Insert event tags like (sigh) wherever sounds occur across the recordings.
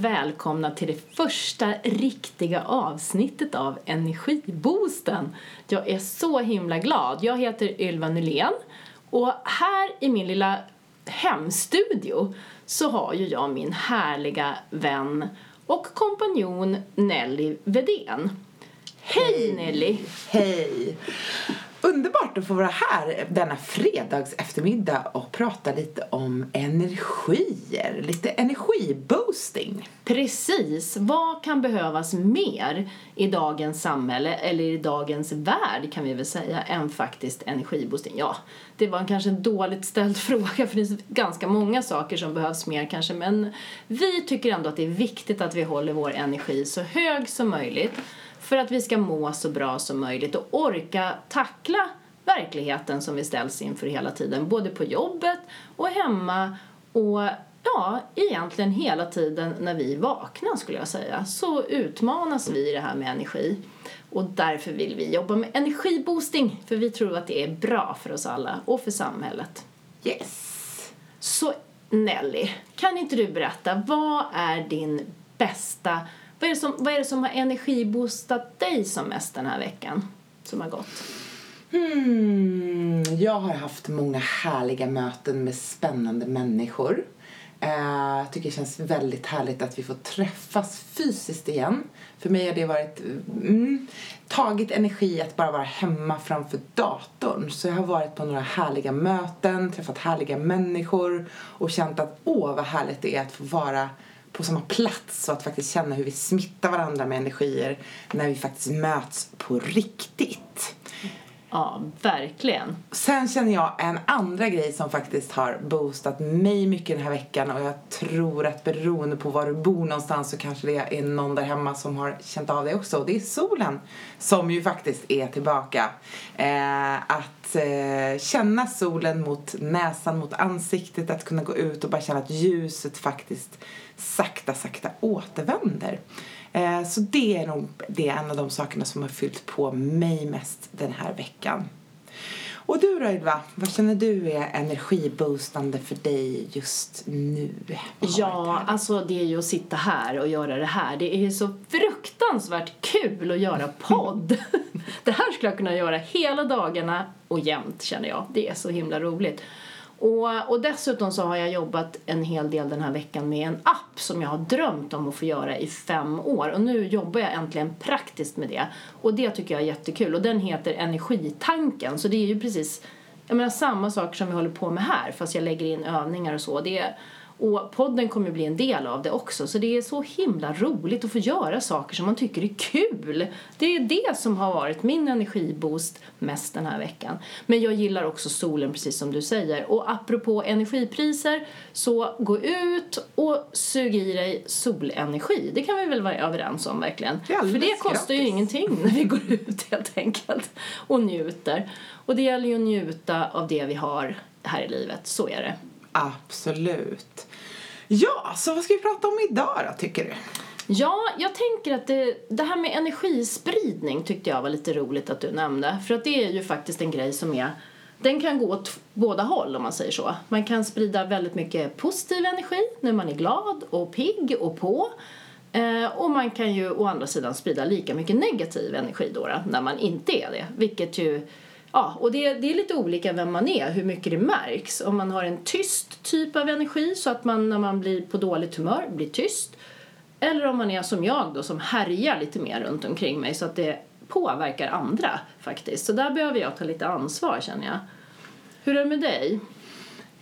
välkomna till det första riktiga avsnittet av Energiboosten. Jag är så himla glad. Jag heter Ylva Nylén och här i min lilla hemstudio så har ju jag min härliga vän och kompanjon Nelly Vedén. Hej Nelly! Hej! Underbart att få vara här denna fredags eftermiddag och prata lite om energier, lite energiboosting. Precis. Vad kan behövas mer i dagens samhälle, eller i dagens värld kan vi väl säga, än faktiskt energiboosting? Ja, det var kanske en dåligt ställd (laughs) fråga för det finns ganska många saker som behövs mer kanske, men vi tycker ändå att det är viktigt att vi håller vår energi så hög som möjligt för att vi ska må så bra som möjligt och orka tackla verkligheten som vi ställs inför hela tiden, både på jobbet och hemma och ja, egentligen hela tiden när vi vaknar skulle jag säga, så utmanas vi i det här med energi. Och därför vill vi jobba med energiboosting, för vi tror att det är bra för oss alla och för samhället. Yes! Så Nelly, kan inte du berätta, vad är din bästa vad är, det som, vad är det som har energiboostat dig som mest den här veckan som har gått? Hmm, jag har haft många härliga möten med spännande människor. Jag jag tycker det känns väldigt härligt att vi får träffas fysiskt igen. För mig har det varit mm, tagit energi att bara vara hemma framför datorn. Så jag har varit på några härliga möten, träffat härliga människor och känt att åh vad härligt det är att få vara på samma plats och att faktiskt känna hur vi smittar varandra med energier när vi faktiskt möts på riktigt. Ja, verkligen. Sen känner jag en andra grej som faktiskt har boostat mig mycket den här veckan och jag tror att beroende på var du bor någonstans så kanske det är någon där hemma som har känt av det också och det är solen som ju faktiskt är tillbaka. Eh, att eh, känna solen mot näsan, mot ansiktet, att kunna gå ut och bara känna att ljuset faktiskt sakta, sakta återvänder. Eh, så det är nog det är en av de sakerna som har fyllt på mig mest den här veckan. Och du då Ylva, vad känner du är energiboostande för dig just nu? Ja, alltså det är ju att sitta här och göra det här. Det är så fruktansvärt kul att göra (laughs) podd. det här skulle jag kunna göra hela dagarna och jämt känner jag. Det är så himla roligt. Och, och dessutom så har jag jobbat en hel del den här veckan med en app som jag har drömt om att få göra i fem år. Och nu jobbar jag äntligen praktiskt med det. Och det tycker jag är jättekul. Och den heter Energitanken. Så det är ju precis jag menar, samma saker som vi håller på med här fast jag lägger in övningar och så. Det är, och podden kommer bli en del av det också. Så det är så himla roligt att få göra saker som man tycker är kul. Det är det som har varit min energiboost mest den här veckan. Men jag gillar också solen precis som du säger. Och apropå energipriser, så gå ut och sug i dig solenergi. Det kan vi väl vara överens om verkligen. Det För det kostar gratis. ju ingenting när vi går ut helt enkelt och njuter. Och det gäller ju att njuta av det vi har här i livet. Så är det. Absolut. Ja, så vad ska vi prata om idag då, tycker du? Ja, jag tänker att det, det här med energispridning tyckte jag var lite roligt att du nämnde. För att det är ju faktiskt en grej som är den kan gå åt båda håll om man säger så. Man kan sprida väldigt mycket positiv energi när man är glad och pigg och på. Eh, och man kan ju å andra sidan sprida lika mycket negativ energi då, då när man inte är det. Vilket ju Ja, och det, det är lite olika vem man är, hur mycket det märks. Om man har en tyst typ av energi så att man när man blir på dåligt humör blir tyst. Eller om man är som jag då som härjar lite mer runt omkring mig så att det påverkar andra faktiskt. Så där behöver jag ta lite ansvar känner jag. Hur är det med dig?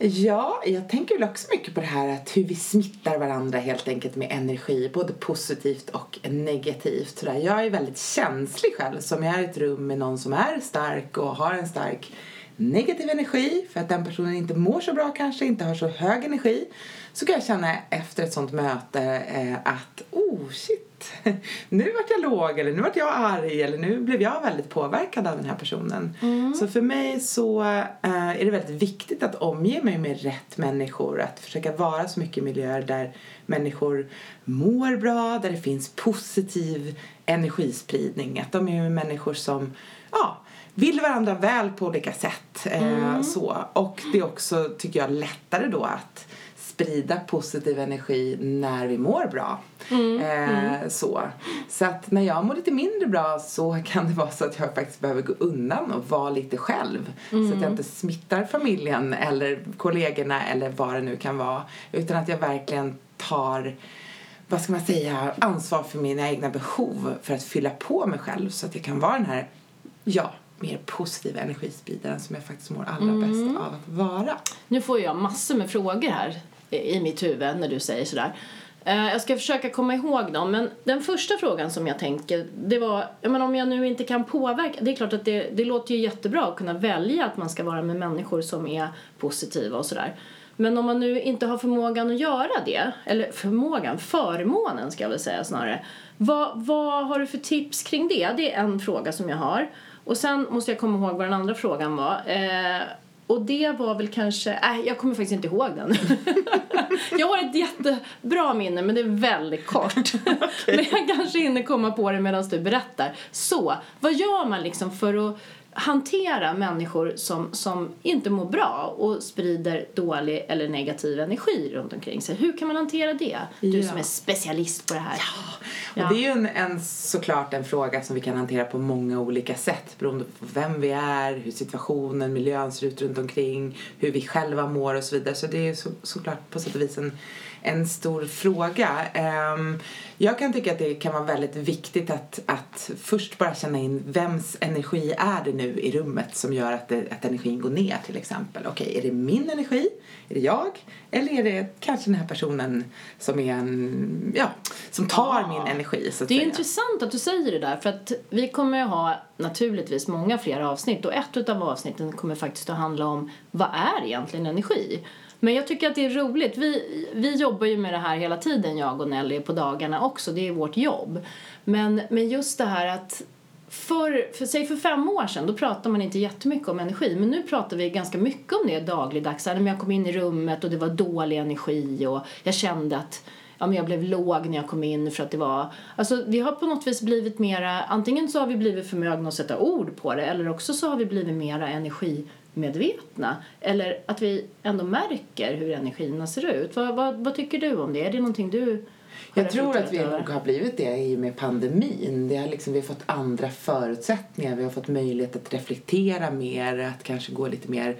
Ja, jag tänker väl också mycket på det här att hur vi smittar varandra helt enkelt med energi, både positivt och negativt. Så där. Jag är väldigt känslig själv, så om jag är i ett rum med någon som är stark och har en stark negativ energi för att den personen inte mår så bra kanske, inte har så hög energi så kan jag känna efter ett sånt möte eh, att oh shit, (laughs) nu vart jag låg eller nu vart jag arg eller nu blev jag väldigt påverkad av den här personen. Så för mig så eh, är det väldigt viktigt att omge mig med rätt människor, att försöka vara så mycket i miljöer där människor mår bra, där det finns positiv energispridning, att de är människor som ja, vill varandra väl på olika sätt. Eh, så. Och det är också, tycker jag, lättare då att sprida positiv energi när vi mår bra. Mm, Eh, Så. så att när jag mår lite mindre bra så kan det vara så att jag faktiskt behöver gå undan och vara lite själv. Så Mm. att jag inte smittar familjen eller kollegorna eller vad det nu kan vara. Utan att jag verkligen tar vad ska man säga, ansvar för mina egna behov för att fylla på mig själv så att jag kan vara den här, ja, mer positiva energispridaren som jag faktiskt mår allra Mm. bäst av att vara. Nu får jag massor med frågor här i mitt huvud när du säger sådär. Eh, jag ska försöka komma ihåg dem, men den första frågan som jag tänker, det var, jag menar, om jag nu inte kan påverka, det är klart att det, det låter ju jättebra att kunna välja att man ska vara med människor som är positiva och sådär. Men om man nu inte har förmågan att göra det, eller förmågan, förmånen ska jag väl säga snarare. Vad, vad har du för tips kring det? Det är en fråga som jag har. Och sen måste jag komma ihåg vad den andra frågan var. Eh, och det var väl kanske, nej jag kommer faktiskt inte ihåg den. (laughs) jag har ett jättebra minne men det är väldigt kort. (laughs) men jag kanske hinner komma på det medan du berättar. Så, vad gör man liksom för att hantera människor som, som inte mår bra och sprider dålig eller negativ energi runt omkring sig. Hur kan man hantera det? Du Ja. som är specialist på det här. Ja. Och det är ju en, en, såklart en fråga som vi kan hantera på många olika sätt beroende på vem vi är, hur situationen, miljön ser ut runt omkring, hur vi själva mår och så vidare. Så det är så, såklart på sätt och vis en, en stor fråga. Ehm, jag kan tycka att det kan vara väldigt viktigt att, att först bara känna in vems energi är det nu i rummet som gör att, det, att energin går ner till exempel. Okej, är det min energi? Är det jag? Eller är det kanske den här personen som är en, ja, som tar Ah. min energi så att Det är säga. intressant att du säger det där för att vi kommer att ha naturligtvis många fler avsnitt och ett av avsnitten kommer faktiskt att handla om vad är egentligen energi? Men jag tycker att det är roligt. Vi, vi jobbar ju med det här hela tiden, jag och Nelly, på dagarna också. Det är vårt jobb. Men, men just det här att för, för, säg för fem år sedan, då pratade man inte jättemycket om energi. Men nu pratar vi ganska mycket om det dagligdags. När jag kom in i rummet och det var dålig energi och jag kände att ja, men jag blev låg när jag kom in för att det var... Alltså vi har på något vis blivit mera... Antingen så har vi blivit förmögna att sätta ord på det eller också så har vi blivit mera energimedvetna. Eller att vi ändå märker hur energierna ser ut. Vad, vad, vad tycker du om det? Är det någonting du jag tror att vi nog har blivit det i och med pandemin. Det har liksom, vi har fått andra förutsättningar. Vi har fått möjlighet att reflektera mer, att kanske gå lite mer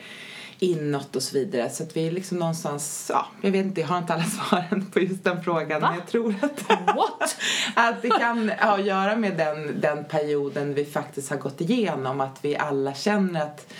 inåt och så vidare. Så att vi är liksom någonstans, ja, jag vet inte, jag har inte alla (laughs) svaren på just den frågan. Va? Men jag tror att, What? (laughs) att det kan ha att göra med den, den perioden vi faktiskt har gått igenom. Att vi alla känner att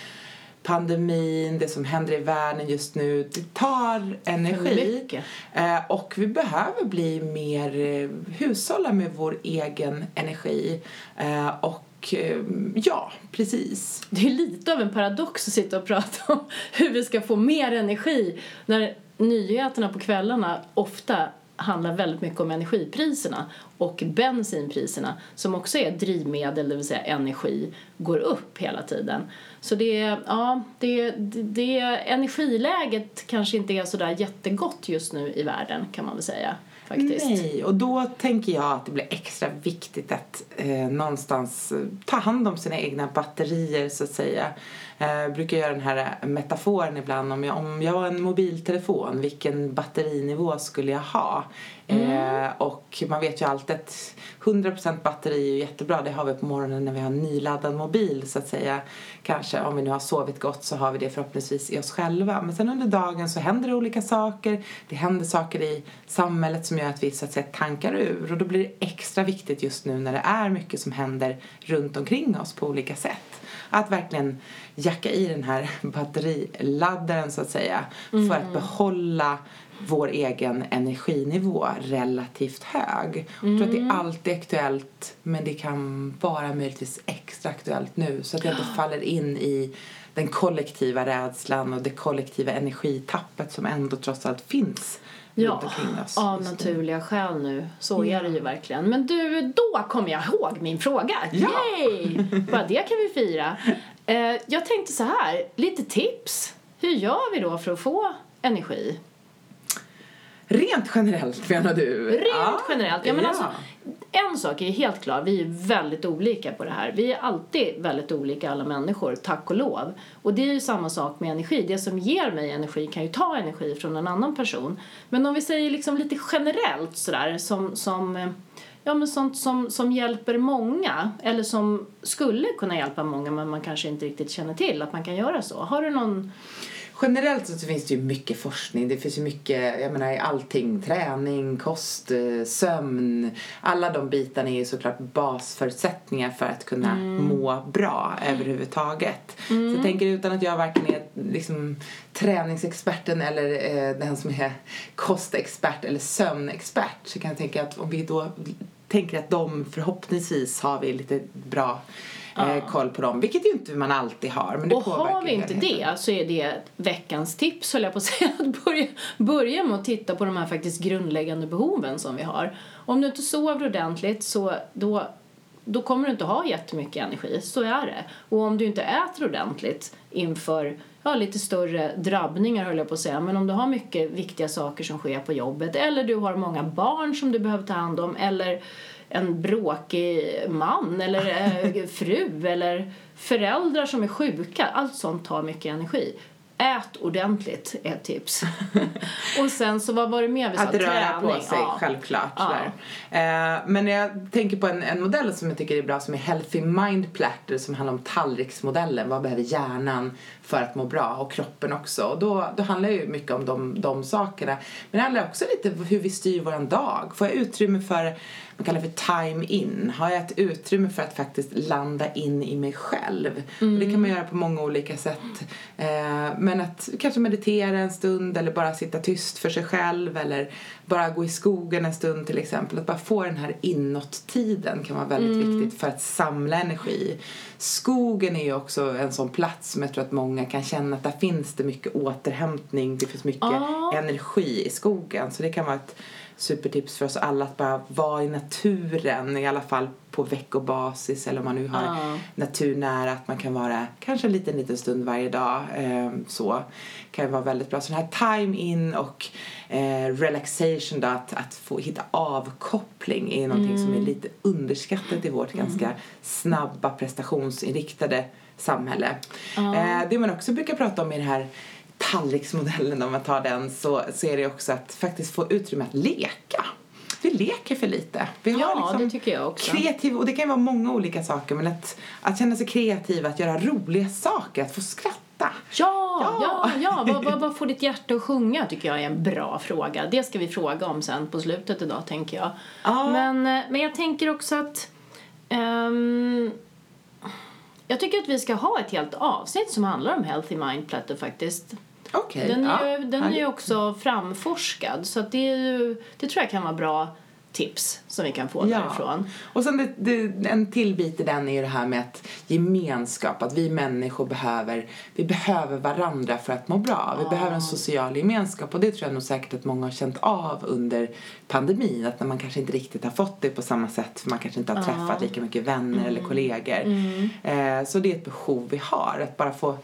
pandemin, det som händer i världen just nu, det tar energi. Eh, och vi behöver bli mer, eh, hushålla med vår egen energi. Eh, och eh, ja, precis. Det är lite av en paradox att sitta och prata om (laughs) hur vi ska få mer energi när nyheterna på kvällarna ofta handlar väldigt mycket om energipriserna och bensinpriserna som också är drivmedel, det vill säga energi, går upp hela tiden. Så det, ja, det, det, det energiläget kanske inte är sådär jättegott just nu i världen kan man väl säga faktiskt. Nej, och då tänker jag att det blir extra viktigt att eh, någonstans eh, ta hand om sina egna batterier så att säga. Eh, brukar göra den här metaforen ibland om jag, om jag har en mobiltelefon, vilken batterinivå skulle jag ha? Eh, och man vet ju alltid att 100% batteri är jättebra, det har vi på morgonen när vi har en nyladdad mobil så att säga. Kanske om vi nu har sovit gott så har vi det förhoppningsvis i oss själva. Men sen under dagen så händer det olika saker. Det händer saker i samhället som gör att vi så att säga tankar ur. Och då blir det extra viktigt just nu när det är mycket som händer runt omkring oss på olika sätt. Att verkligen jacka i den här (laughs) batteriladdaren så att säga. För att behålla vår egen energinivå relativt hög. Jag tror att det är alltid aktuellt men det kan vara möjligtvis extra aktuellt nu så att jag inte (gasps) faller in i den kollektiva rädslan och det kollektiva energitappet som ändå trots allt finns Ja, oss. av just nu. naturliga skäl nu. Så Ja. är det ju verkligen. Men du, då kommer jag ihåg min fråga. Ja. Yay! Bara det kan vi fira. Eh, jag tänkte så här, lite tips. Hur gör vi då för att få energi? Rent generellt menar du? Rent ja. generellt. Ja, men ja. Alltså, en sak är helt klar, vi är väldigt olika på det här. Vi är alltid väldigt olika alla människor, tack och lov. Och det är ju samma sak med energi. Det som ger mig energi kan ju ta energi från en annan person. Men om vi säger liksom lite generellt sådär som, som ja, men sånt som, som hjälper många eller som skulle kunna hjälpa många men man kanske inte riktigt känner till att man kan göra så. Har du någon Generellt så finns det ju mycket forskning. Det finns ju mycket, jag menar allting, träning, kost, eh, sömn. Alla de bitarna är ju såklart basförutsättningar för att kunna mm. må bra överhuvudtaget. Mm. Så jag tänker utan att jag varken är liksom träningsexperten eller eh, den som är kostexpert eller sömnexpert så kan jag tänka att om vi då tänker att de förhoppningsvis har vi lite bra. Eh, koll på dem. Vilket ju inte man alltid har. Men det och har vi inte det så är det veckans tips höll jag på att (laughs) säga. Att börja, börja med att titta på de här faktiskt grundläggande behoven som vi har. Om du inte sover ordentligt så då då kommer du inte ha jättemycket energi, så är det. Och om du inte äter ordentligt inför ja, lite större drabbningar höll jag på att säga, men om du har mycket viktiga saker som sker på jobbet eller du har många barn som du behöver ta hand om eller en bråkig man eller äh, (laughs) fru eller föräldrar som är sjuka. Allt sånt tar mycket energi. Ät ordentligt är ett tips. (laughs) och sen så vad var det mer vi sa? Att röra på sig, ja. självklart. Ja. Eh, men jag tänker på en, en modell som jag tycker är bra som är Healthy Mind Platter som handlar om tallriksmodellen. Vad behöver hjärnan för att må bra och kroppen också. Och då, då handlar det ju mycket om de, de sakerna. Men det handlar också lite om hur vi styr våran dag. Får jag utrymme för man kallar för time in. Har jag ett utrymme för att faktiskt landa in i mig själv? Mm. Och det kan man göra på många olika sätt. Eh, men att kanske meditera en stund eller bara sitta tyst för sig själv eller bara gå i skogen en stund till exempel. Att bara få den här inåt-tiden kan vara väldigt mm. viktigt för att samla energi. Skogen är ju också en sån plats som jag tror att många kan känna att där finns det mycket återhämtning, det finns mycket ah. energi i skogen. Så det kan vara ett supertips för oss alla att bara vara i naturen i alla fall på veckobasis eller om man nu har uh. naturnära att man kan vara kanske en liten, liten stund varje dag eh, så kan det vara väldigt bra. Så den här time in och eh, relaxation då, att, att få hitta avkoppling är någonting mm. som är mm. lite underskattat i vårt mm. ganska snabba prestationsinriktade samhälle. Uh. Eh, det man också brukar prata om i det här tallriksmodellen om man tar den så, så är det också att faktiskt få utrymme att leka. Vi leker för lite. Vi ja, liksom det tycker jag också. Kreativ, och det kan ju vara många olika saker men att, att känna sig kreativ, att göra roliga saker, att få skratta. Ja, ja, ja. ja. vad, vad, vad får ditt hjärta att sjunga tycker jag är en bra fråga. Det ska vi fråga om sen på slutet idag tänker jag. Ja. Men, eh, men jag tänker också att um, jag tycker att vi ska ha ett helt avsnitt som handlar om Healthy Mind Platter faktiskt. Okay, den är, ja. ju, den är ju också framforskad så att det, ju, det tror jag kan vara bra tips som vi kan få ja. därifrån. Och sen det, det, en till bit i den är ju det här med att gemenskap, att vi människor behöver, vi behöver varandra för att må bra. Vi ja. behöver en social gemenskap och det tror jag nog säkert att många har känt av under pandemin, att när man kanske inte riktigt har fått det på samma sätt för man kanske inte har ja. träffat lika mycket vänner mm. eller kollegor. Mm. Eh, så det är ett behov vi har, att bara få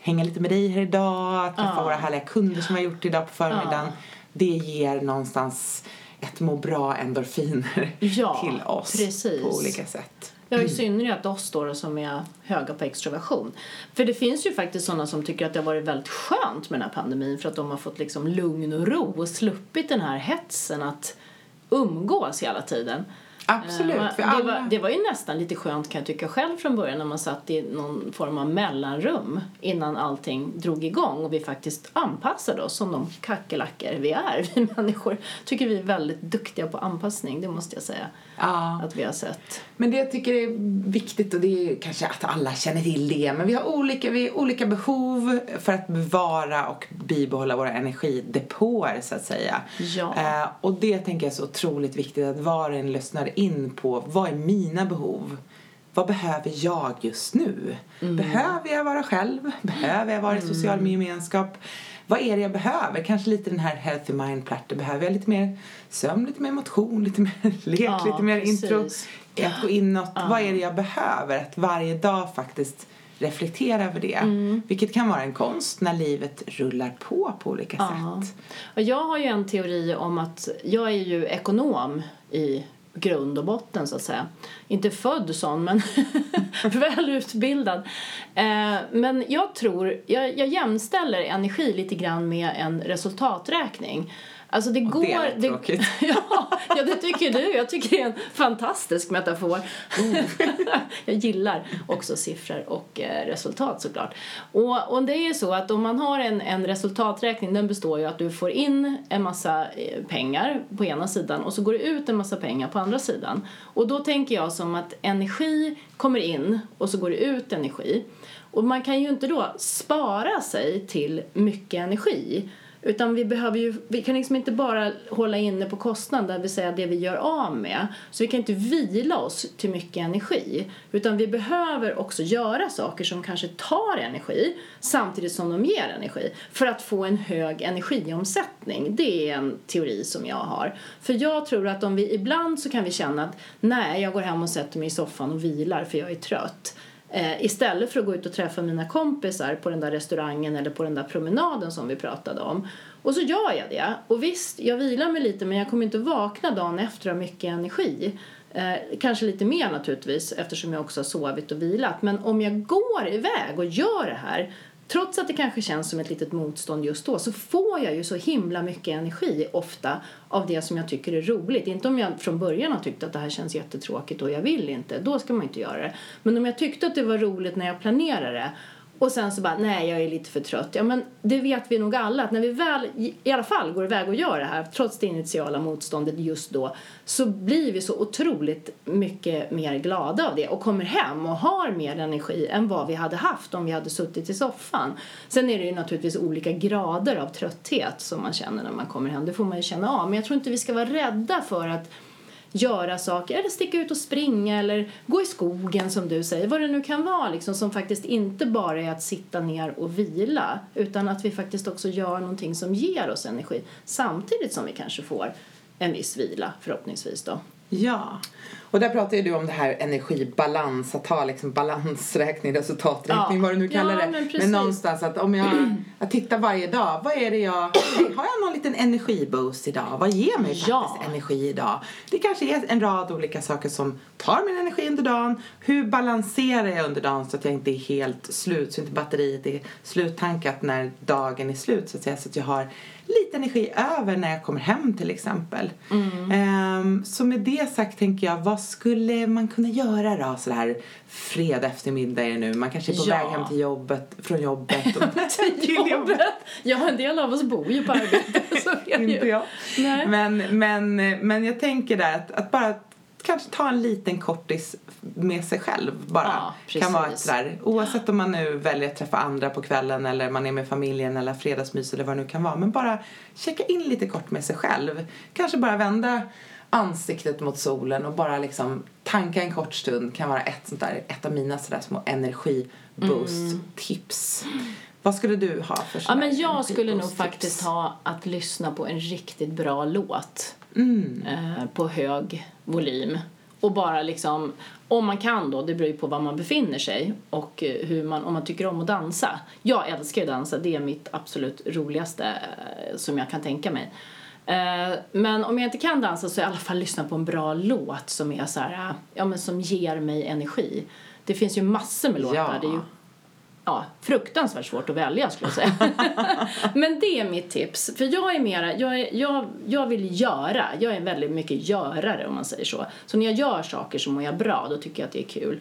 hänga lite med dig här idag, att träffa ja. våra härliga kunder som vi har gjort idag på förmiddagen. Ja. Det ger någonstans ett må bra endorfiner ja, till oss precis. på olika sätt. Ja, i synnerhet oss då som är höga på extroversion. För det finns ju faktiskt sådana som tycker att det har varit väldigt skönt med den här pandemin för att de har fått liksom lugn och ro och sluppit den här hetsen att umgås hela tiden. Absolut. Eh, för det, var, det var ju nästan lite skönt kan jag tycka själv från början när man satt i någon form av mellanrum innan allting drog igång och vi faktiskt anpassade oss som de kackerlackor vi är, (laughs) vi människor. Tycker vi är väldigt duktiga på anpassning, det måste jag säga. Ja. Att vi har sett. Men det jag tycker är viktigt och det är kanske att alla känner till det men vi har olika, vi har olika behov för att bevara och bibehålla våra energidepåer så att säga. Ja. Eh, och det tänker jag är så otroligt viktigt att var och en lyssnar in på vad är mina behov? Vad behöver jag just nu? Mm. Behöver jag vara själv? Behöver jag vara i social mm. gemenskap? Vad är det jag behöver? Kanske lite den här healthy mind platter. Behöver jag lite mer sömn, lite mer motion, (laughs) lite mer lek, ja, lite mer precis. intro? Att gå inåt. Ja. Vad är det jag behöver? Att varje dag faktiskt reflektera över det. Mm. Vilket kan vara en konst när livet rullar på på olika Ja. sätt. Och jag har ju en teori om att jag är ju ekonom i grund och botten så att säga. Inte född sån men (laughs) väl utbildad. Eh, men jag tror, jag, jag jämställer energi lite grann med en resultaträkning. Alltså det går... det är tråkigt. (laughs) ja, ja, det tycker du. Jag tycker det är en fantastisk metafor. (laughs) jag gillar också siffror och eh, resultat såklart. Och, och det är ju så att om man har en, en resultaträkning, den består ju att du får in en massa eh, pengar på ena sidan och så går det ut en massa pengar på andra sidan. Och då tänker jag som att energi kommer in och så går det ut energi. Och man kan ju inte då spara sig till mycket energi. Utan vi behöver ju, vi kan liksom inte bara hålla inne på kostnaden, det vill säga det vi gör av med. Så vi kan inte vila oss till mycket energi. Utan vi behöver också göra saker som kanske tar energi samtidigt som de ger energi. För att få en hög energiomsättning. Det är en teori som jag har. För jag tror att om vi ibland så kan vi känna att nej, jag går hem och sätter mig i soffan och vilar för jag är trött. Eh, istället för att gå ut och träffa mina kompisar på den där restaurangen eller på den där promenaden som vi pratade om. Och så gör jag det. Och visst, jag vilar mig lite men jag kommer inte vakna dagen efter av mycket energi. Eh, kanske lite mer naturligtvis eftersom jag också har sovit och vilat. Men om jag går iväg och gör det här Trots att det kanske känns som ett litet motstånd just då så får jag ju så himla mycket energi ofta av det som jag tycker är roligt. Inte om jag från början har tyckt att det här känns jättetråkigt och jag vill inte, då ska man inte göra det. Men om jag tyckte att det var roligt när jag planerade det och sen så bara, nej jag är lite för trött. Ja men det vet vi nog alla att när vi väl i alla fall går iväg och gör det här trots det initiala motståndet just då så blir vi så otroligt mycket mer glada av det och kommer hem och har mer energi än vad vi hade haft om vi hade suttit i soffan. Sen är det ju naturligtvis olika grader av trötthet som man känner när man kommer hem. Det får man ju känna av. Men jag tror inte vi ska vara rädda för att göra saker eller sticka ut och springa eller gå i skogen som du säger. Vad det nu kan vara liksom som faktiskt inte bara är att sitta ner och vila utan att vi faktiskt också gör någonting som ger oss energi samtidigt som vi kanske får en viss vila förhoppningsvis då. Ja. Och där pratar ju du om det här energibalans, att ha liksom balansräkning, resultaträkning, Ja. vad du nu kallar Ja, det. men precis. någonstans att om jag, (clears throat) jag tittar varje dag, vad är det jag, har jag någon liten energiboost idag? Vad ger mig faktiskt Ja. energi idag? Det kanske är en rad olika saker som tar min energi under dagen. Hur balanserar jag under dagen så att jag inte är helt slut, så inte batteriet är sluttankat när dagen är slut så att säga, så att jag har lite energi över när jag kommer hem till exempel. Mm. Ehm, så med det sagt tänker jag, vad skulle man kunna göra då så här fredag eftermiddag är det nu. Man kanske är på Ja. väg hem till jobbet, från jobbet och (laughs) till (laughs) jobbet. Ja, en del av oss bor ju på arbetet. (laughs) Så är det Inte jag. Nej. Men, men, men jag tänker där att, att bara kanske ta en liten kortis med sig själv bara. Ja, kan vara ett sådär, oavsett om man nu väljer att träffa andra på kvällen eller man är med familjen eller fredagsmys eller vad det nu kan vara. Men bara checka in lite kort med sig själv. Kanske bara vända ansiktet mot solen och bara liksom tanka en kort stund kan vara ett sånt där, ett av mina sådär små energiboost-tips. Vad skulle du ha för Ja, men jag skulle nog energiboost-tips? faktiskt ha att lyssna på en riktigt bra låt Mm. eh, på hög volym. Och bara liksom, om man kan då, det beror ju på var man befinner sig och eh, hur man, om man tycker om att dansa. Jag älskar ju att dansa, det är mitt absolut roligaste eh, som jag kan tänka mig. Eh, men om jag inte kan dansa så i alla fall lyssna på en bra låt som är så här, ja men som ger mig energi. Det finns ju massor med låtar, Ja. det är ju ja, fruktansvärt svårt att välja skulle jag säga. (laughs) Men det är mitt tips. För jag är mera, jag, är, jag, jag vill göra. Jag är väldigt mycket görare om man säger så. Så när jag gör saker så mår jag bra, då tycker jag att det är kul.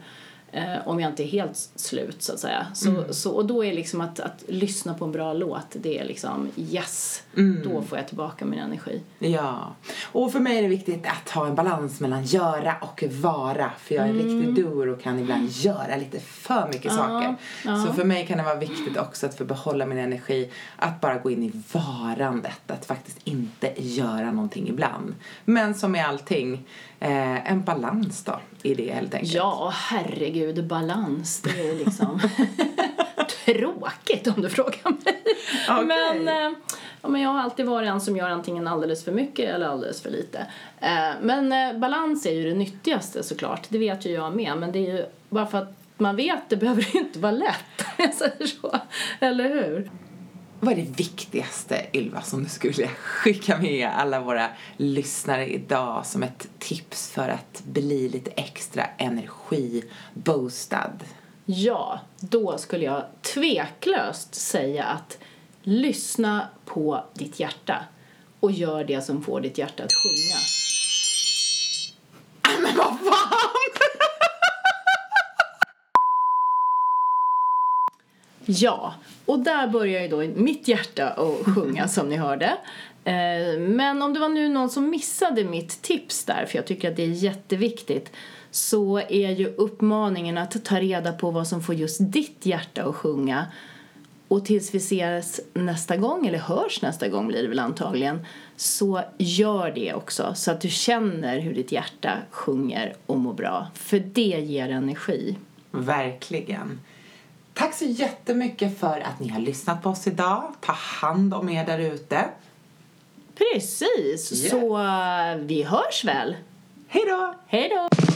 Eh, om jag inte är helt slut så att säga. Så, så, och då är liksom att, att lyssna på en bra låt, det är liksom yes, då får jag tillbaka min energi. Ja, och för mig är det viktigt att ha en balans mellan göra och vara. För jag är en riktig doer och kan ibland göra lite för mycket saker. Så för mig kan det vara viktigt också att få behålla min energi, att bara gå in i varandet. Att faktiskt inte göra någonting ibland. Men som med allting, eh, en balans då i det helt enkelt. Ja, herregud, balans, det är liksom (laughs) tråkigt om du frågar mig. Okej. Men, eh, ja, men jag har alltid varit en som gör antingen alldeles för mycket eller alldeles för lite. Eh, men eh, balans är ju det nyttigaste såklart, det vet ju jag med. Men det är ju bara för att man vet det behöver det inte vara lätt. (laughs) Jag säger så. Eller hur? Vad är det viktigaste, Ylva, som du skulle skicka med alla våra lyssnare idag som ett tips för att bli lite extra energiboostad? Ja, då skulle jag tveklöst säga att lyssna på ditt hjärta och gör det som får ditt hjärta att sjunga. Men vad fan! Ja, och där börjar ju då mitt hjärta att sjunga som ni hörde. Eh, men om det var nu någon som missade mitt tips där, för jag tycker att det är jätteviktigt, så är ju uppmaningen att ta reda på vad som får just ditt hjärta att sjunga. Och tills vi ses nästa gång, eller hörs nästa gång blir det väl antagligen, så gör det också så att du känner hur ditt hjärta sjunger och mår bra. För det ger energi. Verkligen. Tack så jättemycket för att ni har lyssnat på oss idag. Ta hand om er där ute. Precis, Yeah. så eh, vi hörs väl? Hej då! Hej då!